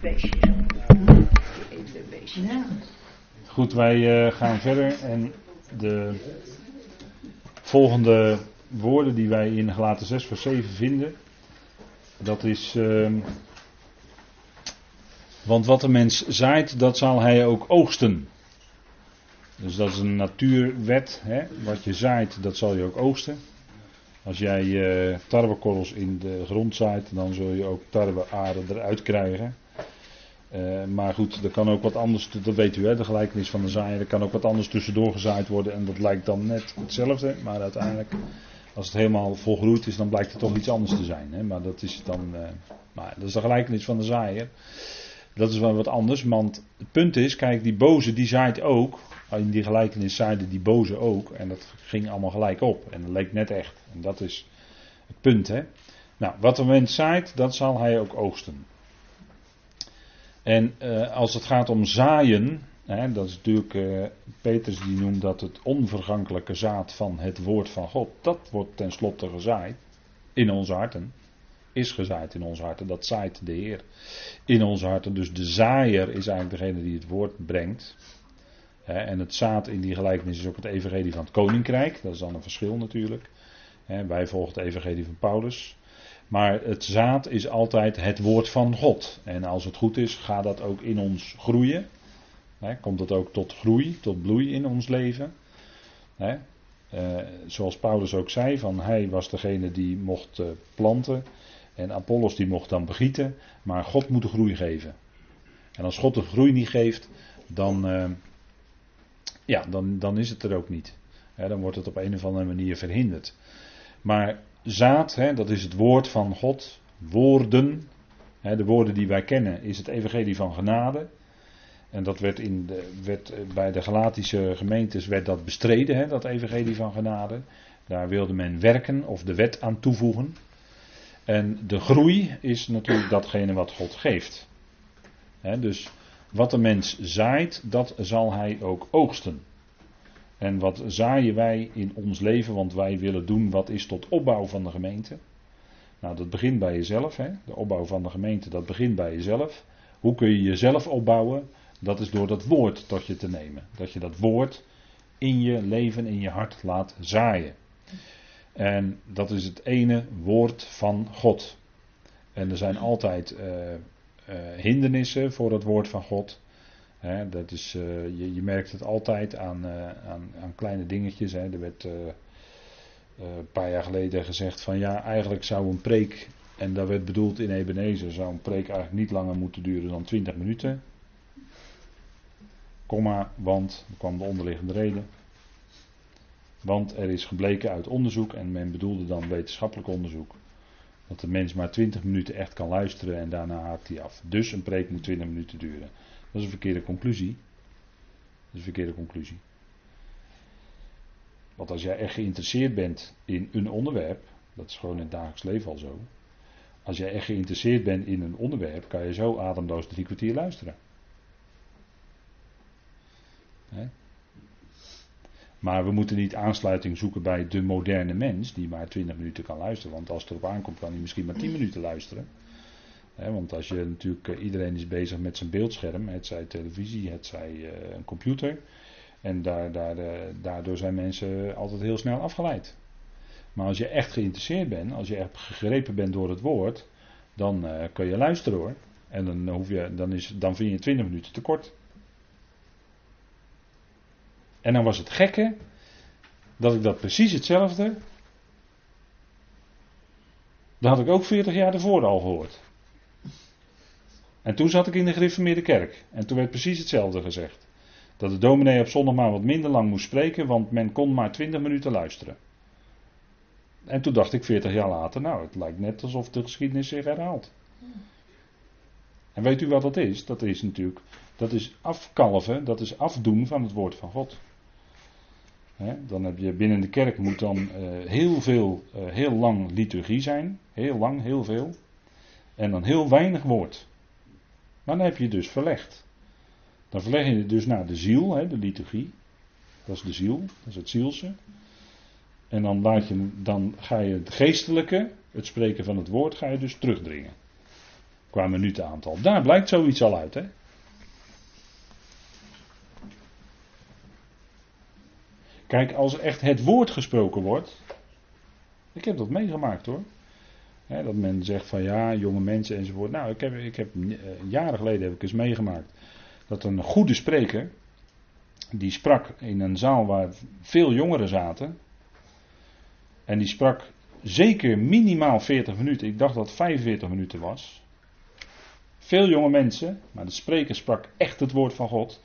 beestje. Ja. Goed, wij eh, gaan verder en de volgende woorden die wij in Galaten 6 vers 7 vinden, dat is, ehm, want wat de mens zaait, dat zal hij ook oogsten. Dus dat is een natuurwet, hè? wat je zaait, dat zal je ook oogsten. Als jij eh tarwekorrels in de grond zaait, dan zul je ook tarwearen eruit krijgen. Eh, maar goed, er kan ook wat anders, dat weet u hè, de gelijkenis van de zaaier, er kan ook wat anders tussendoor gezaaid worden en dat lijkt dan net hetzelfde, maar uiteindelijk, als het helemaal volgroeid is, dan blijkt het toch iets anders te zijn. Hè? Maar dat is dan, eh, maar dat is de gelijkenis van de zaaier. Dat is wel wat anders, want het punt is, kijk, die boze die zaait ook, in die gelijkenis zaaide die boze ook, en dat ging allemaal gelijk op, en dat leek net echt. En dat is het punt, hè. Nou, wat een mens zaait, dat zal hij ook oogsten. En eh, als het gaat om zaaien, hè, dat is natuurlijk, eh, Petrus die noemt dat het onvergankelijke zaad van het woord van God, dat wordt tenslotte gezaaid in onze harten. Is gezaaid in onze harten, dat zaait de Heer in onze harten. Dus de zaaier is eigenlijk degene die het woord brengt. Hè, en het zaad in die gelijkenis is ook het evangelie van het koninkrijk, dat is dan een verschil natuurlijk. Hè, wij volgen het evangelie van Paulus. Maar het zaad is altijd het woord van God. En als het goed is, gaat dat ook in ons groeien. Komt het ook tot groei, tot bloei in ons leven. Eh, zoals Paulus ook zei, van hij was degene die mocht eh, planten. En Apollos die mocht dan begieten. Maar God moet de groei geven. En als God de groei niet geeft, dan, eh, ja, dan, dan is het er ook niet. Dan wordt het op een of andere manier verhinderd. Maar zaad, hè, dat is het woord van God. Woorden, hè, de woorden die wij kennen, is het evangelie van genade. En dat werd, in de, werd eh, bij de Galatische gemeentes werd dat bestreden, hè, dat evangelie van genade. Daar wilde men werken of de wet aan toevoegen. En de groei is natuurlijk datgene wat God geeft. Dus wat de mens zaait, dat zal hij ook oogsten. En wat zaaien wij in ons leven, want wij willen doen wat is tot opbouw van de gemeente. Nou, dat begint bij jezelf. Hè? De opbouw van de gemeente, dat begint bij jezelf. Hoe kun je jezelf opbouwen? Dat is door dat woord tot je te nemen. Dat je dat woord in je leven, in je hart laat zaaien. En dat is het ene woord van God. En er zijn altijd uh, uh, hindernissen voor het woord van God. Dat is, uh, je, je, merkt het altijd aan, aan, aan kleine dingetjes. Hè. Er werd een paar jaar geleden gezegd van ja, eigenlijk zou een preek, en dat werd bedoeld in Ebenezer, zou een preek eigenlijk niet langer moeten duren dan 20 minuten. Komma, want, er kwam de onderliggende reden. Want er is gebleken uit onderzoek, en men bedoelde dan wetenschappelijk onderzoek, dat de mens maar 20 minuten echt kan luisteren en daarna haakt hij af. Dus een preek moet 20 minuten duren. Dat is een verkeerde conclusie. Dat is een verkeerde conclusie. Want als jij echt geïnteresseerd bent in een onderwerp, dat is gewoon in het dagelijks leven al zo. Als jij echt geïnteresseerd bent in een onderwerp, kan je zo ademloos drie kwartier luisteren. Maar we moeten niet aansluiting zoeken bij de moderne mens, die maar 20 minuten kan luisteren. Want als het erop aankomt, kan hij misschien maar 10 minuten luisteren. Want als je natuurlijk, iedereen is bezig met zijn beeldscherm, het zij televisie, het zij uh, een computer. En daar, daar, uh, daardoor zijn mensen altijd heel snel afgeleid. Maar als je echt geïnteresseerd bent, als je echt gegrepen bent door het woord, dan kun je luisteren hoor. En dan, hoef je, dan, is, dan vind je 20 minuten te kort. En dan was het gekke dat ik dat precies hetzelfde. Dat had ik ook 40 jaar ervoor al gehoord. En toen zat ik in de gereformeerde kerk. En toen werd precies hetzelfde gezegd. Dat de dominee op zondag maar wat minder lang moest spreken, want men kon maar 20 minuten luisteren. En toen dacht ik 40 jaar later, nou, het lijkt net alsof de geschiedenis zich herhaalt. En weet u wat dat is? Dat is natuurlijk, dat is afkalven, dat is afdoen van het woord van God. Dan heb je binnen de kerk moet dan uh, heel veel, uh, heel lang liturgie zijn. Heel lang, heel veel. En dan heel weinig woord. Maar dan heb je dus verlegd. Dan verleg je dus naar de ziel, he, de liturgie. Dat is de ziel, dat is het zielse. En dan, laat je, dan ga je het geestelijke, het spreken van het woord, ga je dus terugdringen. Qua minutenaantal. Daar blijkt zoiets al uit, hè? Kijk, als echt het woord gesproken wordt. Ik heb dat meegemaakt hoor. Dat men zegt van ja, jonge mensen enzovoort. Nou, ik heb, ik heb eh, jaren geleden heb ik eens meegemaakt. Dat een goede spreker. Die sprak in een zaal waar veel jongeren zaten. En die sprak zeker minimaal 40 minuten. Ik dacht dat het 45 minuten was. Veel jonge mensen, maar de spreker sprak echt het woord van God.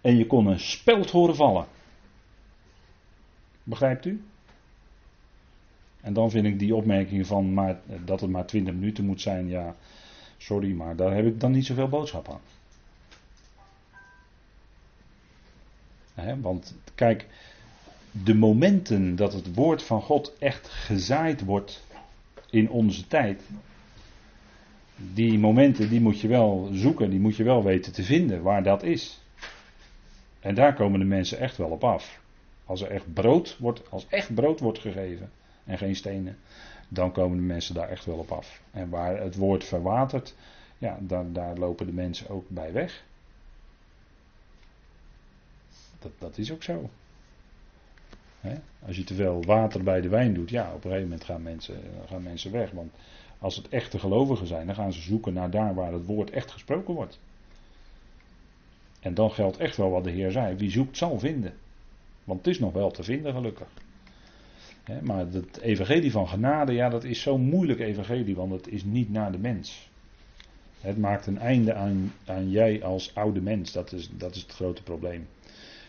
En je kon een speld horen vallen. Begrijpt u? En dan vind ik die opmerking van maar, dat het maar 20 minuten moet zijn, ja, sorry, maar daar heb ik dan niet zoveel boodschap aan. want kijk, de momenten dat het woord van God echt gezaaid wordt in onze tijd, die momenten die moet je wel zoeken, die moet je wel weten te vinden waar dat is. En daar komen de mensen echt wel op af. Als er echt brood wordt, als echt brood wordt gegeven en geen stenen, dan komen de mensen daar echt wel op af. En waar het woord verwatert, ja, dan, daar lopen de mensen ook bij weg. Dat, dat is ook zo. Als je te veel water bij de wijn doet, ja, op een gegeven moment gaan mensen, gaan mensen weg. Want als het echte gelovigen zijn, dan gaan ze zoeken naar daar waar het woord echt gesproken wordt. En dan geldt echt wel wat de Heer zei: wie zoekt zal vinden. Want het is nog wel te vinden, gelukkig. Maar het evangelie van genade, ja, dat is zo'n moeilijk evangelie, want het is niet naar de mens. Het maakt een einde aan, aan jij als oude mens. Dat is, dat is het grote probleem.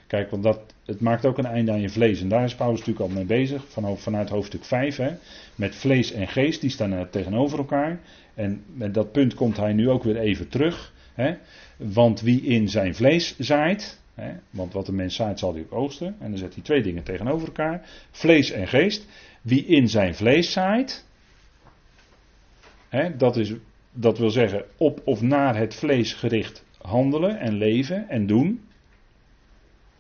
Kijk, want dat, het maakt ook een einde aan je vlees. En daar is Paulus natuurlijk al mee bezig, van, vanuit hoofdstuk 5. Hè, met vlees en geest, die staan tegenover elkaar. En met dat punt komt hij nu ook weer even terug. Hè, want wie in zijn vlees zaait, hè, want wat de mens zaait zal hij ook oogsten. En dan zet hij twee dingen tegenover elkaar. Vlees en geest. Wie in zijn vlees zaait, hè, dat, is, dat wil zeggen op of naar het vlees gericht handelen en leven en doen.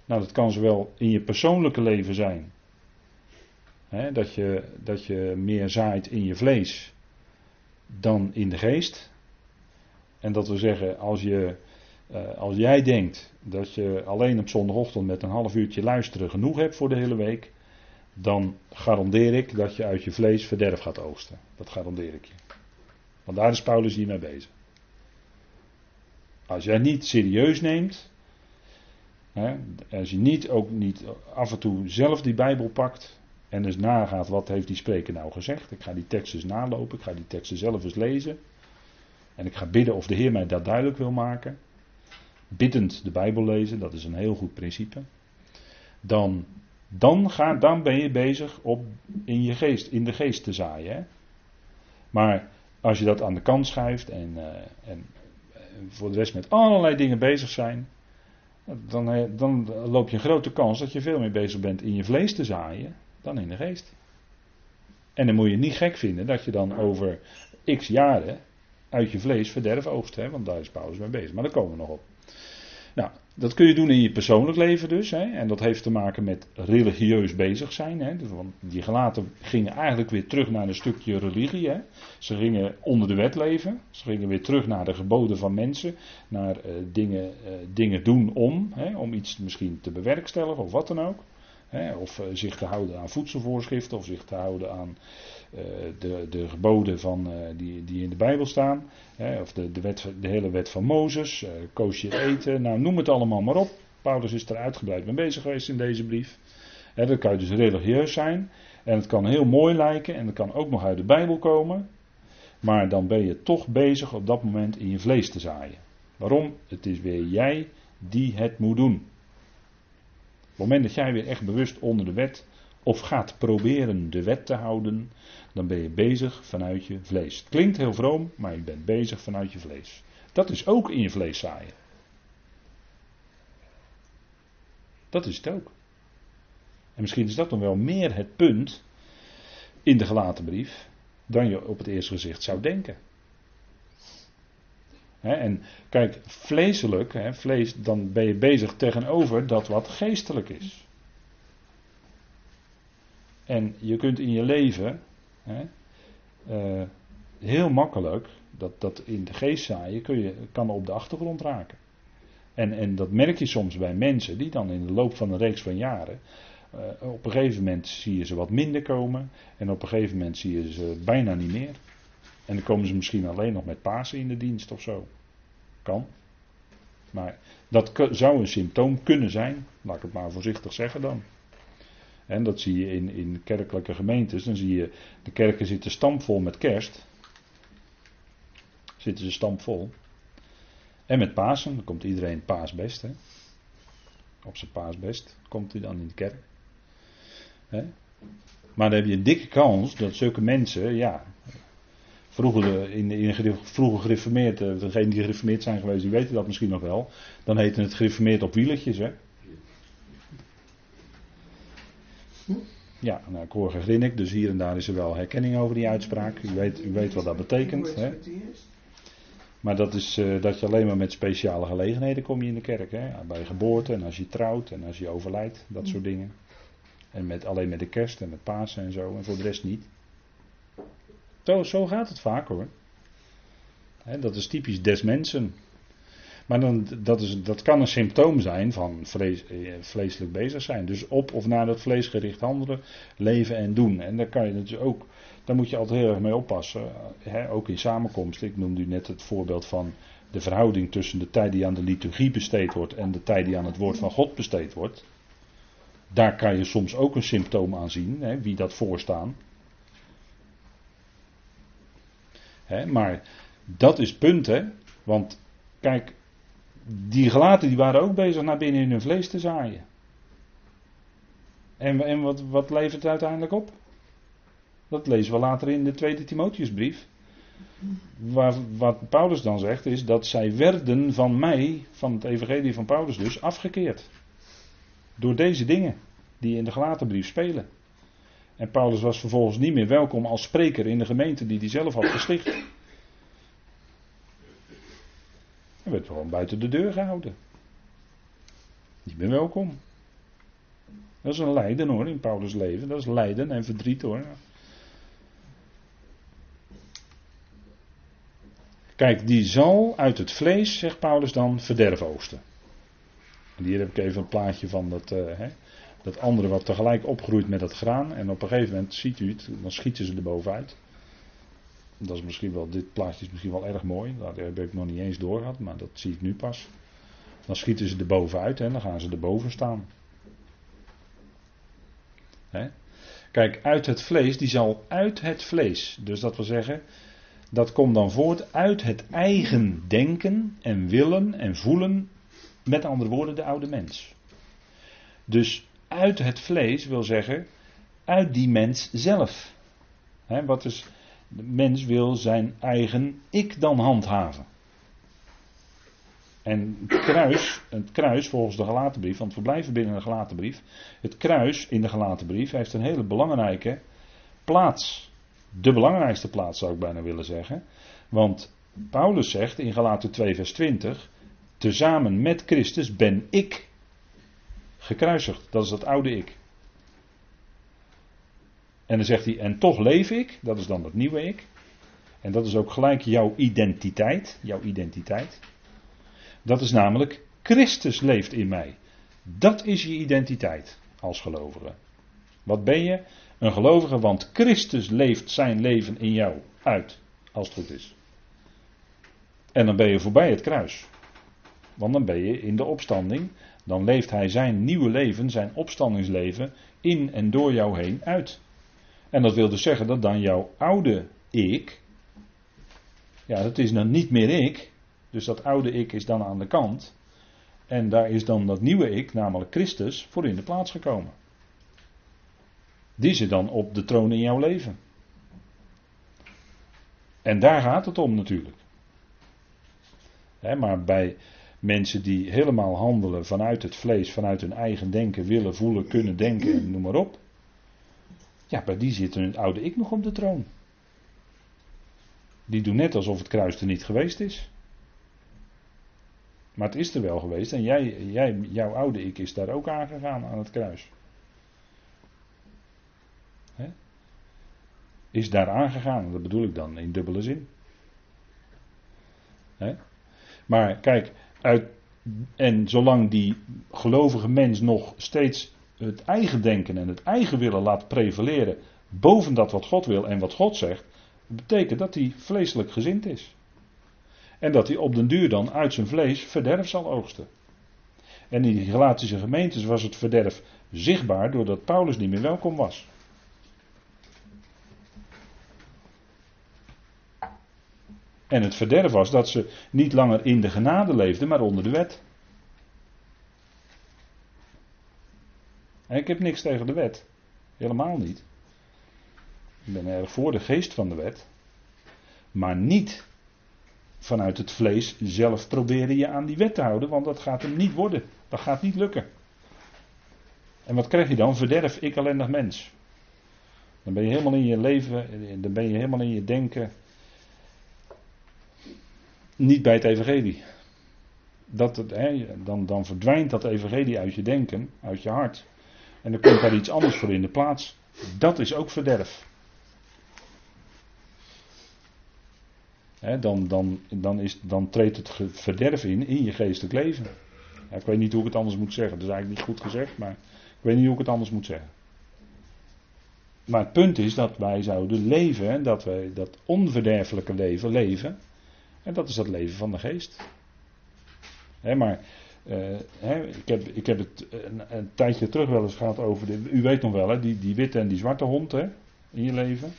Nou, dat kan zowel in je persoonlijke leven zijn. Dat, je, dat je meer zaait in je vlees dan in de geest. En dat wil zeggen, als, je, uh, als jij denkt dat je alleen op zondagochtend met een half uurtje luisteren genoeg hebt voor de hele week, dan garandeer ik dat je uit je vlees verderf gaat oogsten. Dat garandeer ik je. Want daar is Paulus hiermee bezig. Als jij niet serieus neemt als je niet, ook niet af en toe zelf die Bijbel pakt en dus nagaat wat heeft die spreker nou gezegd. Ik ga die teksten eens nalopen, ik ga die teksten zelf eens lezen. En ik ga bidden of de Heer mij dat duidelijk wil maken. Biddend de Bijbel lezen, dat is een heel goed principe. Dan, dan, ga, dan ben je bezig op, in, je geest, in de geest te zaaien. Hè? Maar als je dat aan de kant schuift en, uh, en voor de rest met allerlei dingen bezig zijn, dan, eh, dan loop je een grote kans dat je veel meer bezig bent in je vlees te zaaien dan in de geest. En dan moet je niet gek vinden dat je dan over x jaren uit je vlees verderf oogst, hè, want daar is Paulus mee bezig. Maar daar komen we nog op. Nou, dat kun je doen in je persoonlijk leven dus. Hè, en dat heeft te maken met religieus bezig zijn. Hè, dus, want die gelaten gingen eigenlijk weer terug naar een stukje religie. Hè. Ze gingen onder de wet leven. Ze gingen weer terug naar de geboden van mensen. Naar uh, dingen, uh, dingen doen om. Hè, om iets misschien te bewerkstelligen of wat dan ook. Hè, of uh, zich te houden aan voedselvoorschriften. Of zich te houden aan de, de geboden van, die, die in de Bijbel staan. Hè, of de, de, wet, de hele wet van Mozes. koos je eten. Nou, noem het allemaal maar op. Paulus is er uitgebreid mee bezig geweest in deze brief. Hè, dan kan je dus religieus zijn. En het kan heel mooi lijken. En het kan ook nog uit de Bijbel komen. Maar dan ben je toch bezig op dat moment in je vlees te zaaien. Waarom? Het is weer jij die het moet doen. Op het moment dat jij weer echt bewust onder de wet of gaat proberen de wet te houden, dan ben je bezig vanuit je vlees. Het klinkt heel vroom, maar je bent bezig vanuit je vlees. Dat is ook in je vlees zaaien. Dat is het ook. En misschien is dat dan wel meer het punt in de gelaten brief dan je op het eerste gezicht zou denken. En kijk, vleeselijk, vlees, dan ben je bezig tegenover dat wat geestelijk is. En je kunt in je leven uh, heel makkelijk Dat, dat in de geest zaaien kun je, kan op de achtergrond raken. En, en dat merk je soms bij mensen die dan in de loop van een reeks van jaren. Uh, op een gegeven moment zie je ze wat minder komen. En op een gegeven moment zie je ze bijna niet meer. En dan komen ze misschien alleen nog met Pasen in de dienst of zo. Kan. Maar dat zou een symptoom kunnen zijn. Laat ik het maar voorzichtig zeggen dan. En dat zie je in, in kerkelijke gemeentes. Dan zie je, de kerken zitten stampvol met kerst. Zitten ze stampvol. En met Pasen, dan komt iedereen paasbest. Hè? Op zijn paasbest komt hij dan in de kerk. Hè? Maar dan heb je een dikke kans dat zulke mensen, ja. Vroeger, in, in, vroeger gereformeerd, eh, degenen die gereformeerd zijn geweest, die weten dat misschien nog wel. Dan heette het gereformeerd op wielertjes. Hè? Ja, nou, ik hoor gegrinnik, dus hier en daar is er wel herkenning over die uitspraak. U weet, u weet wat dat betekent. Hè? Maar dat is uh, dat je alleen maar met speciale gelegenheden kom je in de kerk. Hè? Bij geboorte en als je trouwt en als je overlijdt, dat soort dingen. En met, alleen met de kerst en met Pasen en zo, en voor de rest niet. Zo, zo gaat het vaak hoor. Dat is typisch des mensen. Maar dan, dat, is, dat kan een symptoom zijn van vlees, eh, vleeselijk bezig zijn. Dus op of naar dat vleesgericht handelen, leven en doen. En daar kan je dus ook, daar moet je altijd heel erg mee oppassen. Ook in samenkomst. Ik noemde u net het voorbeeld van de verhouding tussen de tijd die aan de liturgie besteed wordt en de tijd die aan het woord van God besteed wordt. Daar kan je soms ook een symptoom aan zien, wie dat voorstaan. Maar dat is punt, hè. Want kijk, die gelaten die waren ook bezig naar binnen in hun vlees te zaaien. En, en wat, wat levert het uiteindelijk op? Dat lezen we later in de tweede Timotheusbrief. Waar, wat Paulus dan zegt is dat zij werden van mij, van het evangelie van Paulus dus, afgekeerd. Door deze dingen die in de gelaten brief spelen. En Paulus was vervolgens niet meer welkom als spreker in de gemeente die hij zelf had gesticht. Hij werd gewoon buiten de deur gehouden. Niet meer welkom. Dat is een lijden hoor in Paulus' leven. Dat is lijden en verdriet hoor. Kijk, die zal uit het vlees, zegt Paulus dan, verderf oosten. En hier heb ik even een plaatje van dat, uh, hè, dat andere wat tegelijk opgroeit met dat graan. En op een gegeven moment ziet u het, dan schieten ze er bovenuit. Dat is misschien wel, dit plaatje is misschien wel erg mooi. Dat heb ik nog niet eens doorgehad, maar dat zie ik nu pas. Dan schieten ze er bovenuit en dan gaan ze erboven staan. Kijk, uit het vlees, die zal uit het vlees. Dus dat wil zeggen, dat komt dan voort uit het eigen denken en willen en voelen. Met andere woorden, de oude mens. Dus uit het vlees wil zeggen, uit die mens zelf. wat is de mens wil zijn eigen ik dan handhaven. En het kruis, het kruis volgens de gelaten brief, want we blijven binnen de gelaten brief. Het kruis in de gelaten brief heeft een hele belangrijke plaats. De belangrijkste plaats zou ik bijna willen zeggen. Want Paulus zegt in Galaten 2 vers 20. Tezamen met Christus ben ik gekruisigd. Dat is dat oude ik. En dan zegt hij, en toch leef ik, dat is dan het nieuwe ik. En dat is ook gelijk jouw identiteit, jouw identiteit. Dat is namelijk, Christus leeft in mij. Dat is je identiteit als gelovige. Wat ben je? Een gelovige, want Christus leeft zijn leven in jou uit, als het goed is. En dan ben je voorbij het kruis. Want dan ben je in de opstanding. Dan leeft hij zijn nieuwe leven, zijn opstandingsleven, in en door jou heen uit. En dat wil dus zeggen dat dan jouw oude ik, ja, dat is dan niet meer ik, dus dat oude ik is dan aan de kant. En daar is dan dat nieuwe ik, namelijk Christus, voor in de plaats gekomen. Die zit dan op de troon in jouw leven. En daar gaat het om natuurlijk. maar bij mensen die helemaal handelen vanuit het vlees, vanuit hun eigen denken, willen, voelen, kunnen denken en noem maar op. Ja, bij die zit hun oude ik nog op de troon. Die doen net alsof het kruis er niet geweest is. Maar het is er wel geweest en jij, jij, jouw oude ik is daar ook aangegaan aan het kruis. Is daar aangegaan, dat bedoel ik dan in dubbele zin. Maar kijk, en zolang die gelovige mens nog steeds het eigen denken en het eigen willen laat prevaleren boven dat wat God wil en wat God zegt, betekent dat hij vleeselijk gezind is. En dat hij op den duur dan uit zijn vlees verderf zal oogsten. En in die Galatische gemeentes was het verderf zichtbaar doordat Paulus niet meer welkom was. En het verderf was dat ze niet langer in de genade leefden, maar onder de wet. En ik heb niks tegen de wet. Helemaal niet. Ik ben erg voor de geest van de wet. Maar niet vanuit het vlees zelf proberen je aan die wet te houden, want dat gaat hem niet worden. Dat gaat niet lukken. En wat krijg je dan? Verderf, ik ellendig mens. Dan ben je helemaal in je leven, dan ben je helemaal in je denken niet bij het evangelie. Dat het, hè, dan, dan verdwijnt dat evangelie uit je denken, uit je hart. En dan komt daar iets anders voor in de plaats. Dat is ook verderf. Hè, dan, dan, dan, is, dan treedt het verderf in in je geestelijk leven. Ik weet niet hoe ik het anders moet zeggen. Dat is eigenlijk niet goed gezegd, maar ik weet niet hoe ik het anders moet zeggen. Maar het punt is dat wij zouden leven, dat wij dat onverderfelijke leven leven. En dat is dat leven van de geest. maar uh, ik, heb, ik heb het een, een, tijdje terug wel eens gehad over. De, u weet nog wel, die, die witte en die zwarte hond in je leven.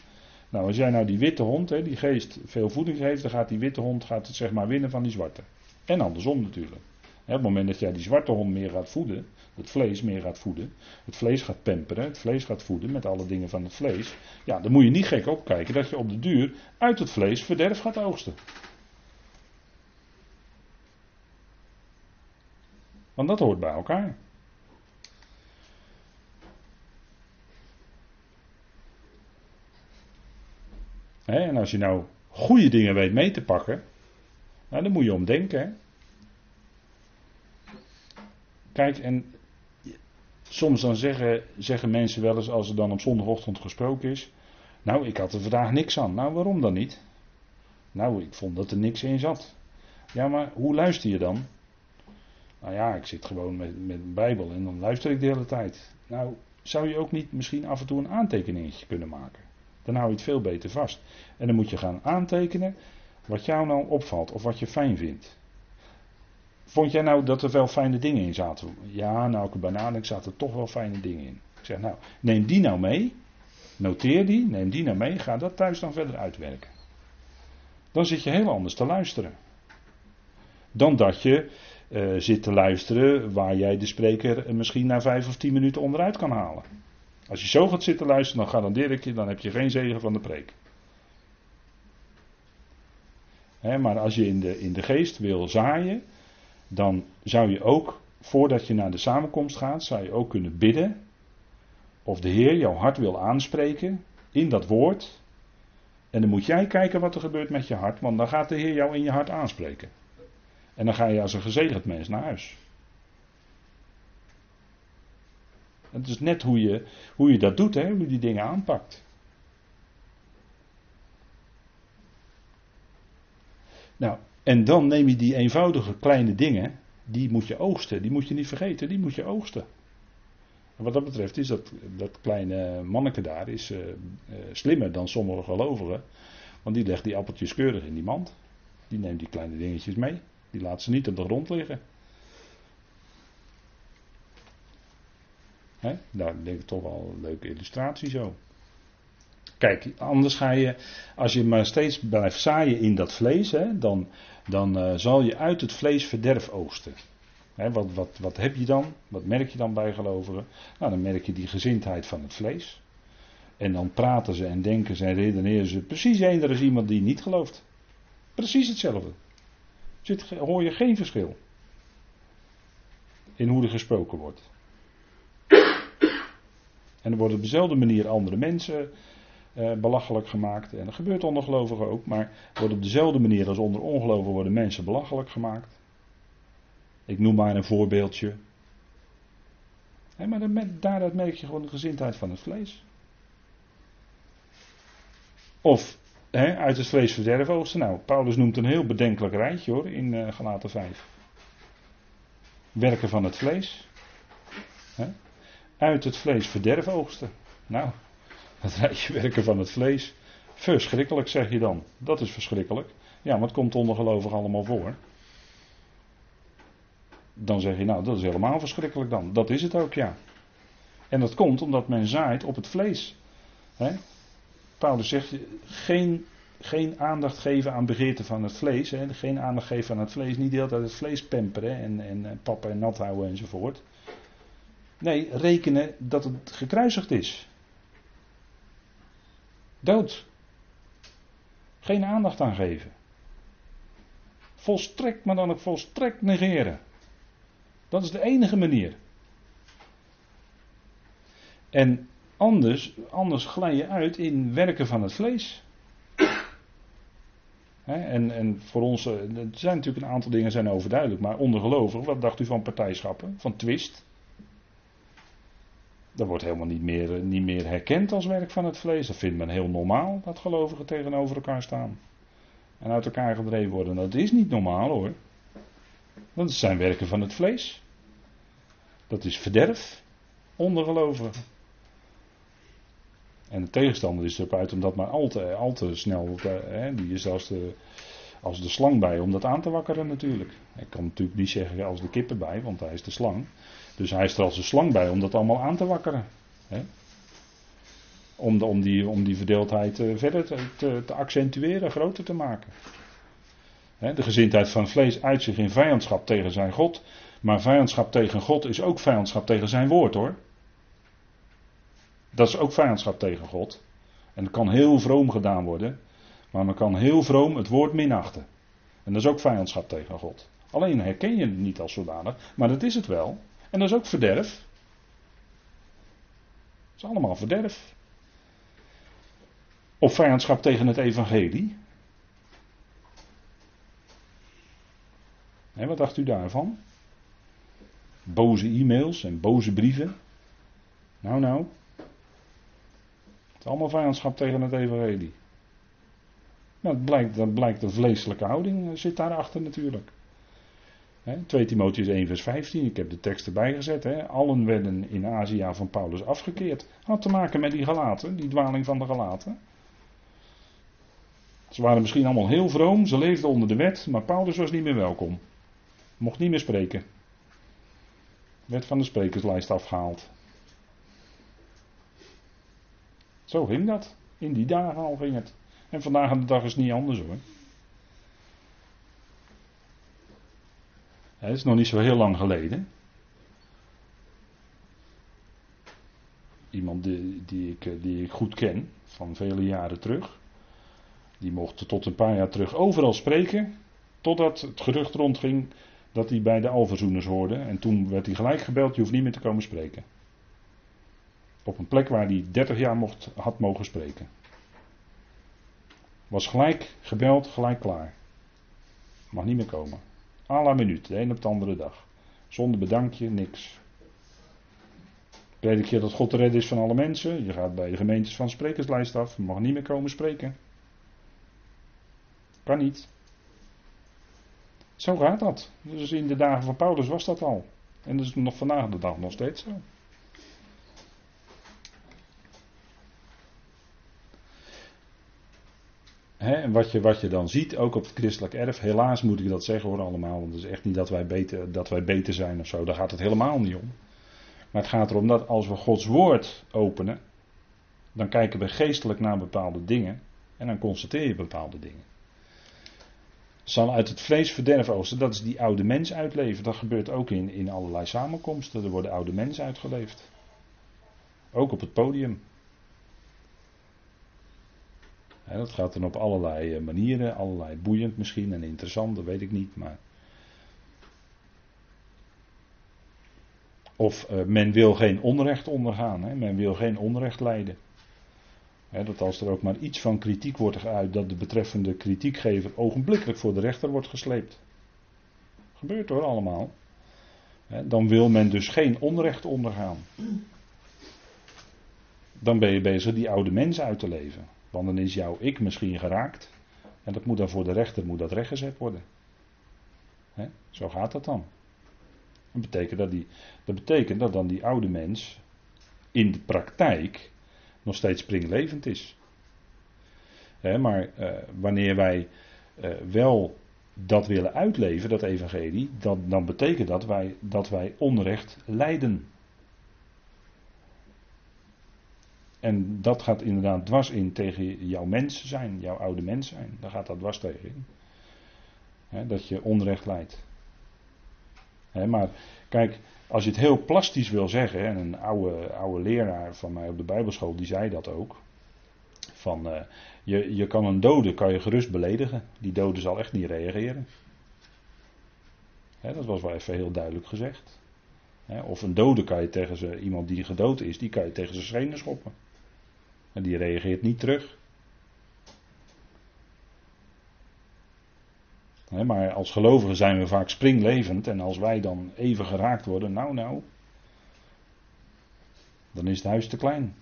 Nou, als jij nou die witte hond, die geest, veel voeding heeft, dan gaat die witte hond gaat het zeg maar winnen van die zwarte. En andersom natuurlijk. Op het moment dat jij die zwarte hond meer gaat voeden, het vlees meer gaat voeden, het vlees gaat pamperen, het vlees gaat voeden met alle dingen van het vlees. Ja, dan moet je niet gek opkijken dat je op de duur uit het vlees verderf gaat oogsten. Want dat hoort bij elkaar. en als je nou goede dingen weet mee te pakken, nou, dan moet je om denken. Kijk, en soms dan zeggen, zeggen mensen wel eens als er dan op zondagochtend gesproken is. Nou, ik had er vandaag niks aan. Nou, waarom dan niet? Nou, ik vond dat er niks in zat. Ja, maar hoe luister je dan? Nou ja, ik zit gewoon met, met een Bijbel en dan luister ik de hele tijd. Nou, zou je ook niet misschien af en toe een aantekeningetje kunnen maken? Dan hou je het veel beter vast. En dan moet je gaan aantekenen wat jou nou opvalt of wat je fijn vindt. Vond jij nou dat er wel fijne dingen in zaten? Ja, nou, ik banaan, ik zaten toch wel fijne dingen in. Ik zeg, nou, neem die nou mee. Noteer die, neem die nou mee. Ga dat thuis dan verder uitwerken. Dan zit je heel anders te luisteren. Dan dat je uh, zit te luisteren waar jij de spreker misschien na vijf of tien minuten onderuit kan halen. Als je zo gaat zitten luisteren, dan garandeer ik je, dan heb je geen zegen van de preek. maar als je in de, in de geest wil zaaien, dan zou je ook, voordat je naar de samenkomst gaat, zou je ook kunnen bidden. Of de Heer jouw hart wil aanspreken in dat woord. En dan moet jij kijken wat er gebeurt met je hart, want dan gaat de Heer jou in je hart aanspreken. En dan ga je als een gezegend mens naar huis. Het is net hoe je, hoe je dat doet, hè, hoe je die dingen aanpakt. Nou, en dan neem je die eenvoudige kleine dingen, die moet je oogsten, die moet je niet vergeten, die moet je oogsten. En wat dat betreft is dat, dat kleine manneke daar is, uh, uh, slimmer dan sommige gelovigen, want die legt die appeltjes keurig in die mand. Die neemt die kleine dingetjes mee. Die laat ze niet op de grond liggen. He, daar denk ik toch wel een leuke illustratie zo. Kijk, anders ga je, als je maar steeds blijft zaaien in dat vlees, hè, dan, dan uh, zal je uit het vlees verderf oogsten. Hè, wat, wat, wat heb je dan? Wat merk je dan bij gelovigen? Nou, dan merk je die gezindheid van het vlees. En dan praten ze en denken ze en redeneren ze precies eender als iemand die niet gelooft. Precies hetzelfde. Zit, hoor je geen verschil in hoe er gesproken wordt. En er worden op dezelfde manier andere mensen eh, belachelijk gemaakt. En dat gebeurt onder gelovigen ook. Maar wordt op dezelfde manier als onder ongelovigen worden mensen belachelijk gemaakt. Ik noem maar een voorbeeldje. maar daaruit merk je gewoon de gezindheid van het vlees. Of hè, uit het vlees verderf oogsten. Nou, Paulus noemt een heel bedenkelijk rijtje hoor in uh, Galaten 5. Werken van het vlees. Hè? Uit het vlees verderf oogsten. Nou, het rijtje werken van het vlees. Verschrikkelijk zeg je dan. Dat is verschrikkelijk. Ja, maar het komt ondergelovig allemaal voor. Dan zeg je, nou, dat is helemaal verschrikkelijk dan. Dat is het ook, ja. En dat komt omdat men zaait op het vlees. He? Paulus zegt, geen, geen aandacht geven aan begeerten van het vlees. He? Geen aandacht geven aan het vlees. Niet de hele het vlees pamperen en, en, en pappen en nat houden enzovoort. Nee, rekenen dat het gekruisigd is. Dood. Geen aandacht aan geven. Volstrekt, maar dan ook volstrekt negeren. Dat is de enige manier. En anders, anders glij je uit in werken van het vlees. en, en voor ons, eh, er zijn natuurlijk een aantal dingen zijn overduidelijk, maar ondergelovig, wat dacht u van partijschappen, van twist? Dat wordt helemaal niet meer, eh, niet meer herkend als werk van het vlees. Dat vindt men heel normaal, dat gelovigen tegenover elkaar staan. En uit elkaar gedreven worden. Dat is niet normaal hoor. Het zijn werken van het vlees. Dat is verderf onder gelovigen. En de tegenstander is erop uit om dat maar al te, al te snel, hè, die is als de, als de slang bij om dat aan te wakkeren natuurlijk. Ik kan natuurlijk niet zeggen als de kippen bij, want hij is de slang. Dus hij is er als een slang bij om dat allemaal aan te wakkeren. Hè. Om, de, om, die, om die verdeeldheid uh, verder te, te, te, accentueren, groter te maken. Hè, de gezindheid van vlees uit zich in vijandschap tegen zijn God. Maar vijandschap tegen God is ook vijandschap tegen zijn woord hoor. Dat is ook vijandschap tegen God. En dat kan heel vroom gedaan worden. Maar men kan heel vroom het woord minachten. En dat is ook vijandschap tegen God. Alleen herken je het niet als zodanig. Maar dat is het wel. En dat is ook verderf. Dat is allemaal verderf. Of vijandschap tegen het evangelie. En wat dacht u daarvan? Boze e-mails en boze brieven. Nou, nou. Het is allemaal vijandschap tegen het evangelie. Nou, dat blijkt, dat blijkt de vleeselijke houding eh, zit daarachter natuurlijk. He, 2 Timotheus 1 vers 15, ik heb de tekst erbij gezet. Allen werden in Azië van Paulus afgekeerd. Had te maken met die galaten, die dwaling van de galaten. Ze waren misschien allemaal heel vroom, ze leefden onder de wet, maar Paulus was niet meer welkom. Mocht niet meer spreken. Werd van de sprekerslijst afgehaald. Zo ging dat. In die dagen al ging het. En vandaag aan de dag is het niet anders hoor. Het is nog niet zo heel lang geleden. Iemand die, die, ik, die ik goed ken, van vele jaren terug. Die mocht tot een paar jaar terug overal spreken. Totdat het gerucht rondging dat hij bij de Alverzoeners hoorde. En toen werd hij gelijk gebeld: je hoeft niet meer te komen spreken. Op een plek waar hij 30 jaar mocht, had mogen spreken. Was gelijk gebeld, gelijk klaar. Mag niet meer komen. A la minuut, de een op de andere dag. Zonder bedankje, niks. Predik je dat God de redder is van alle mensen? Je gaat bij de gemeentes van sprekerslijst af. Mag niet meer komen spreken. Kan niet. Zo gaat dat. Dus in de dagen van Paulus was dat al. En dat is nog vandaag de dag nog steeds zo. En wat je, wat je dan ziet, ook op het christelijk erf, helaas moet ik dat zeggen hoor allemaal, want het is echt niet dat wij, beter, dat wij beter zijn of zo, daar gaat het helemaal niet om. Maar het gaat erom dat als we Gods woord openen, dan kijken we geestelijk naar bepaalde dingen en dan constateer je bepaalde dingen. Zal uit het vlees verderf oosten, dat is die oude mens uitleven. Dat gebeurt ook in, in allerlei samenkomsten, er worden oude mensen uitgeleefd. Ook op het podium dat gaat dan op allerlei eh, manieren, allerlei boeiend misschien en interessant, dat weet ik niet. Maar... Of uh, men wil geen onrecht ondergaan, men wil geen onrecht lijden. dat als er ook maar iets van kritiek wordt geuit, dat de betreffende kritiekgever ogenblikkelijk voor de rechter wordt gesleept. Gebeurt hoor allemaal. dan wil men dus geen onrecht ondergaan. Dan ben je bezig die oude mens uit te leven. Want dan is jouw ik misschien geraakt. En dat moet dan voor de rechter moet dat rechtgezet worden. Zo gaat dat dan. Dat betekent dat, die, dat betekent dat dan die oude mens in de praktijk nog steeds springlevend is. Maar eh, wanneer wij eh, wel dat willen uitleven, dat evangelie, dan, dan betekent dat wij, dat wij onrecht lijden. En dat gaat inderdaad dwars in tegen jouw mens zijn, jouw oude mens zijn. Daar gaat dat dwars tegen in. dat je onrecht leidt. maar kijk, als je het heel plastisch wil zeggen, en een oude, oude leraar van mij op de Bijbelschool die zei dat ook. Van, uh, je, je kan een dode kan je gerust beledigen. Die dode zal echt niet reageren. dat was wel even heel duidelijk gezegd. of een dode kan je tegen ze, iemand die gedood is, die kan je tegen zijn schenen schoppen. En die reageert niet terug. maar als gelovigen zijn we vaak springlevend en als wij dan even geraakt worden, nou nou, dan is het huis te klein.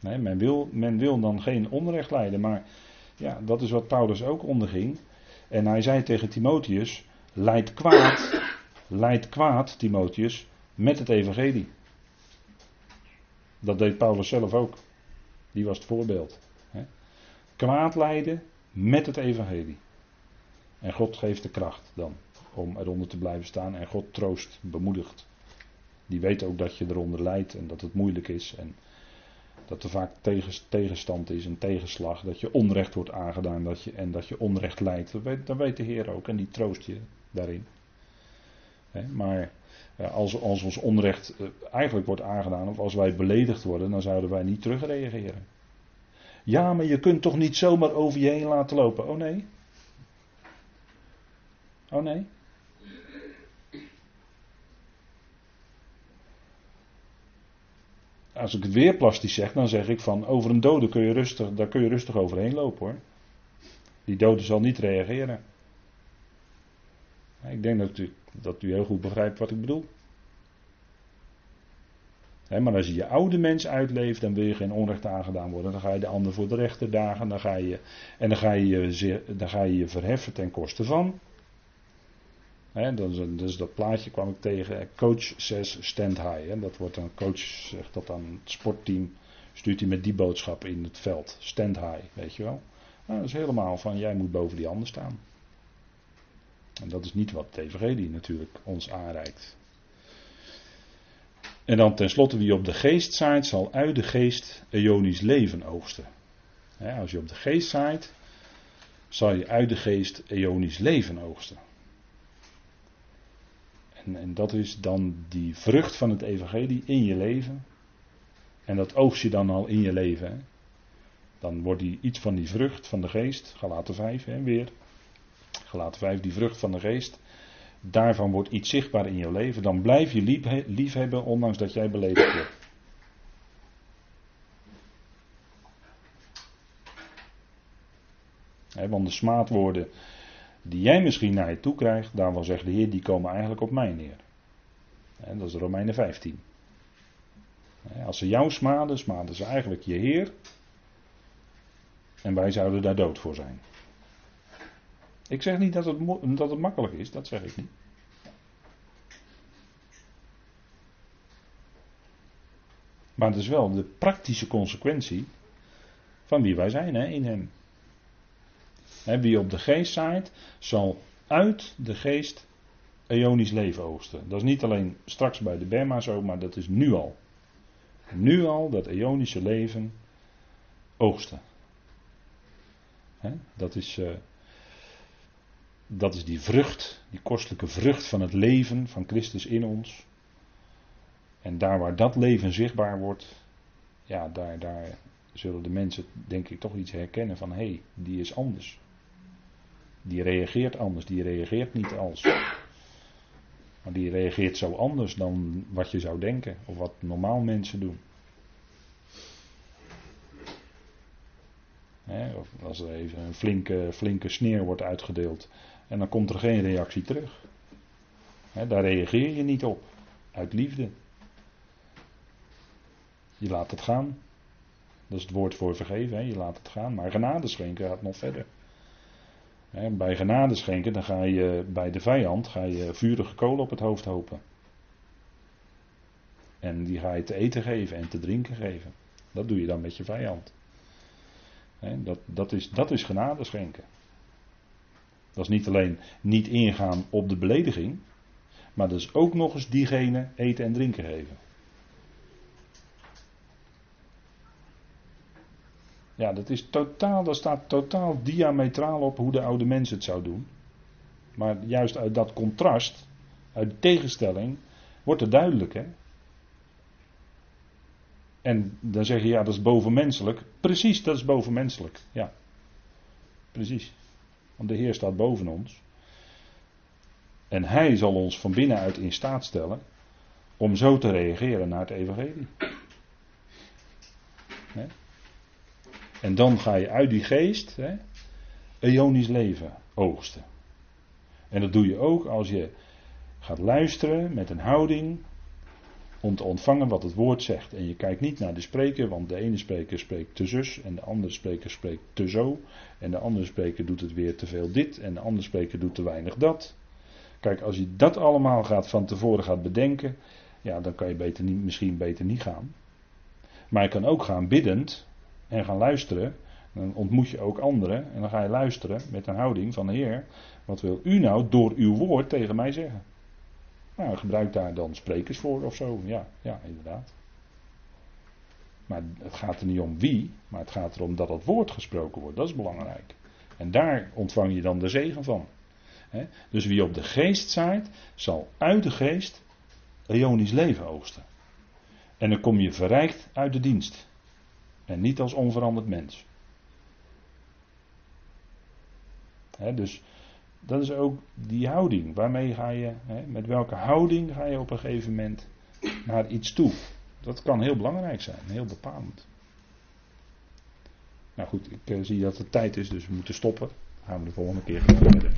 Nee, men, wil, men wil dan geen onrecht leiden, maar ja, dat is wat Paulus ook onderging. En hij zei tegen Timotheus, leid kwaad, leid kwaad, Timotheus, met het evangelie. Dat deed Paulus zelf ook. Die was het voorbeeld. Hè? Kwaad lijden met het evangelie. En God geeft de kracht dan om eronder te blijven staan. En God troost, bemoedigt. Die weet ook dat je eronder lijdt en dat het moeilijk is. En dat er vaak tegenstand is, een tegenslag. Dat je onrecht wordt aangedaan dat je, en dat je onrecht lijdt. Dat weet de Heer ook en die troost je daarin. maar als, als ons onrecht eh, eigenlijk wordt aangedaan, of als wij beledigd worden, dan zouden wij niet terugreageren. Ja, maar je kunt toch niet zomaar over je heen laten lopen? Oh nee. Oh nee. Als ik het weer plastisch zeg, dan zeg ik van over een dode kun je rustig, daar kun je rustig overheen lopen hoor. Die dode zal niet reageren. Ik denk dat u, dat u heel goed begrijpt wat ik bedoel. maar als je je oude mens uitleeft, dan wil je geen onrecht aangedaan worden. Dan ga je de ander voor de rechter dagen. Dan ga je, en dan ga je, dan ga je verheffen ten koste van. He, dus dat plaatje kwam ik tegen. Coach says stand high. dat wordt een coach zegt dat aan het sportteam. Stuurt hij met die boodschap in het veld. Stand high, weet je wel. Nou, dat is helemaal van jij moet boven die ander staan. En dat is niet wat de evangelie natuurlijk ons aanreikt. En dan tenslotte wie op de geest zaait, zal uit de geest Ionisch leven oogsten. als je op de geest zaait, zal je uit de geest Ionisch leven oogsten. En, en dat is dan die vrucht van het evangelie in je leven. En dat oogst je dan al in je leven. Dan wordt die, iets van die vrucht van de geest, Galaten 5 hè, weer. Galaten 5, die vrucht van de geest. Daarvan wordt iets zichtbaar in je leven. Dan blijf je lief, hebben, ondanks dat jij beledigd wordt. want de smaadwoorden die jij misschien naar je toe krijgt, daarvan zegt de Heer, die komen eigenlijk op mij neer. Dat is Romeinen 15. Als ze jou smaden, smaden ze eigenlijk je Heer. En wij zouden daar dood voor zijn. Ik zeg niet dat het, dat het makkelijk is, dat zeg ik niet. Maar het is wel de praktische consequentie van wie wij zijn hè, in Hem wie op de geest zaait, zal uit de geest eonisch leven oogsten. Dat is niet alleen straks bij de Bema zo, maar dat is nu al. Nu al dat eonische leven oogsten. dat, is, uh, dat is die vrucht, die kostelijke vrucht van het leven van Christus in ons. En daar waar dat leven zichtbaar wordt, ja, daar, daar zullen de mensen denk ik toch iets herkennen van hé, hey, die is anders. Die reageert anders, die reageert niet als. Maar die reageert zo anders dan wat je zou denken of wat normaal mensen doen. of als er even een flinke, flinke sneer wordt uitgedeeld en dan komt er geen reactie terug. daar reageer je niet op, uit liefde. Je laat het gaan. Dat is het woord voor vergeven, je laat het gaan. Maar genade schenken gaat nog verder. Bij genade schenken, dan ga je bij de vijand ga je vurige kolen op het hoofd hopen. En die ga je te eten geven en te drinken geven. Dat doe je dan met je vijand. Dat, dat, is, dat is genade schenken. Dat is niet alleen niet ingaan op de belediging, maar dat is ook nog eens diegene eten en drinken geven. Ja, dat, is totaal, dat staat totaal diametraal op hoe de oude mens het zou doen. Maar juist uit dat contrast, uit de tegenstelling, wordt het duidelijk. Hè? En dan zeg je, ja, dat is bovenmenselijk. Precies, dat is bovenmenselijk. Ja, precies. Want de Heer staat boven ons. En Hij zal ons van binnenuit in staat stellen om zo te reageren naar het Evangelie. En dan ga je uit die geest hè, eonisch leven oogsten. En dat doe je ook als je gaat luisteren met een houding om te ontvangen wat het woord zegt. En je kijkt niet naar de spreker, want de ene spreker spreekt te zus en de andere spreker spreekt te zo. En de andere spreker doet het weer te veel dit en de andere spreker doet te weinig dat. Kijk, als je dat allemaal gaat van tevoren gaat bedenken, ja, dan kan je beter niet, misschien beter niet gaan. Maar je kan ook gaan biddend en gaan luisteren. Dan ontmoet je ook anderen en dan ga je luisteren met een houding van Heer. Wat wil u nou door uw woord tegen mij zeggen? Nou, gebruik daar dan sprekers voor of zo. Ja, ja, inderdaad. Maar het gaat er niet om wie, maar het gaat erom dat het woord gesproken wordt. Dat is belangrijk. En daar ontvang je dan de zegen van. Dus wie op de geest zaait, zal uit de geest eonisch leven oogsten. En dan kom je verrijkt uit de dienst. En niet als onveranderd mens. dus dat is ook die houding. Waarmee ga je, met welke houding ga je op een gegeven moment naar iets toe? Dat kan heel belangrijk zijn, heel bepalend. Nou goed, ik eh, zie dat het tijd is, dus we moeten stoppen. Dan gaan we de volgende keer verder.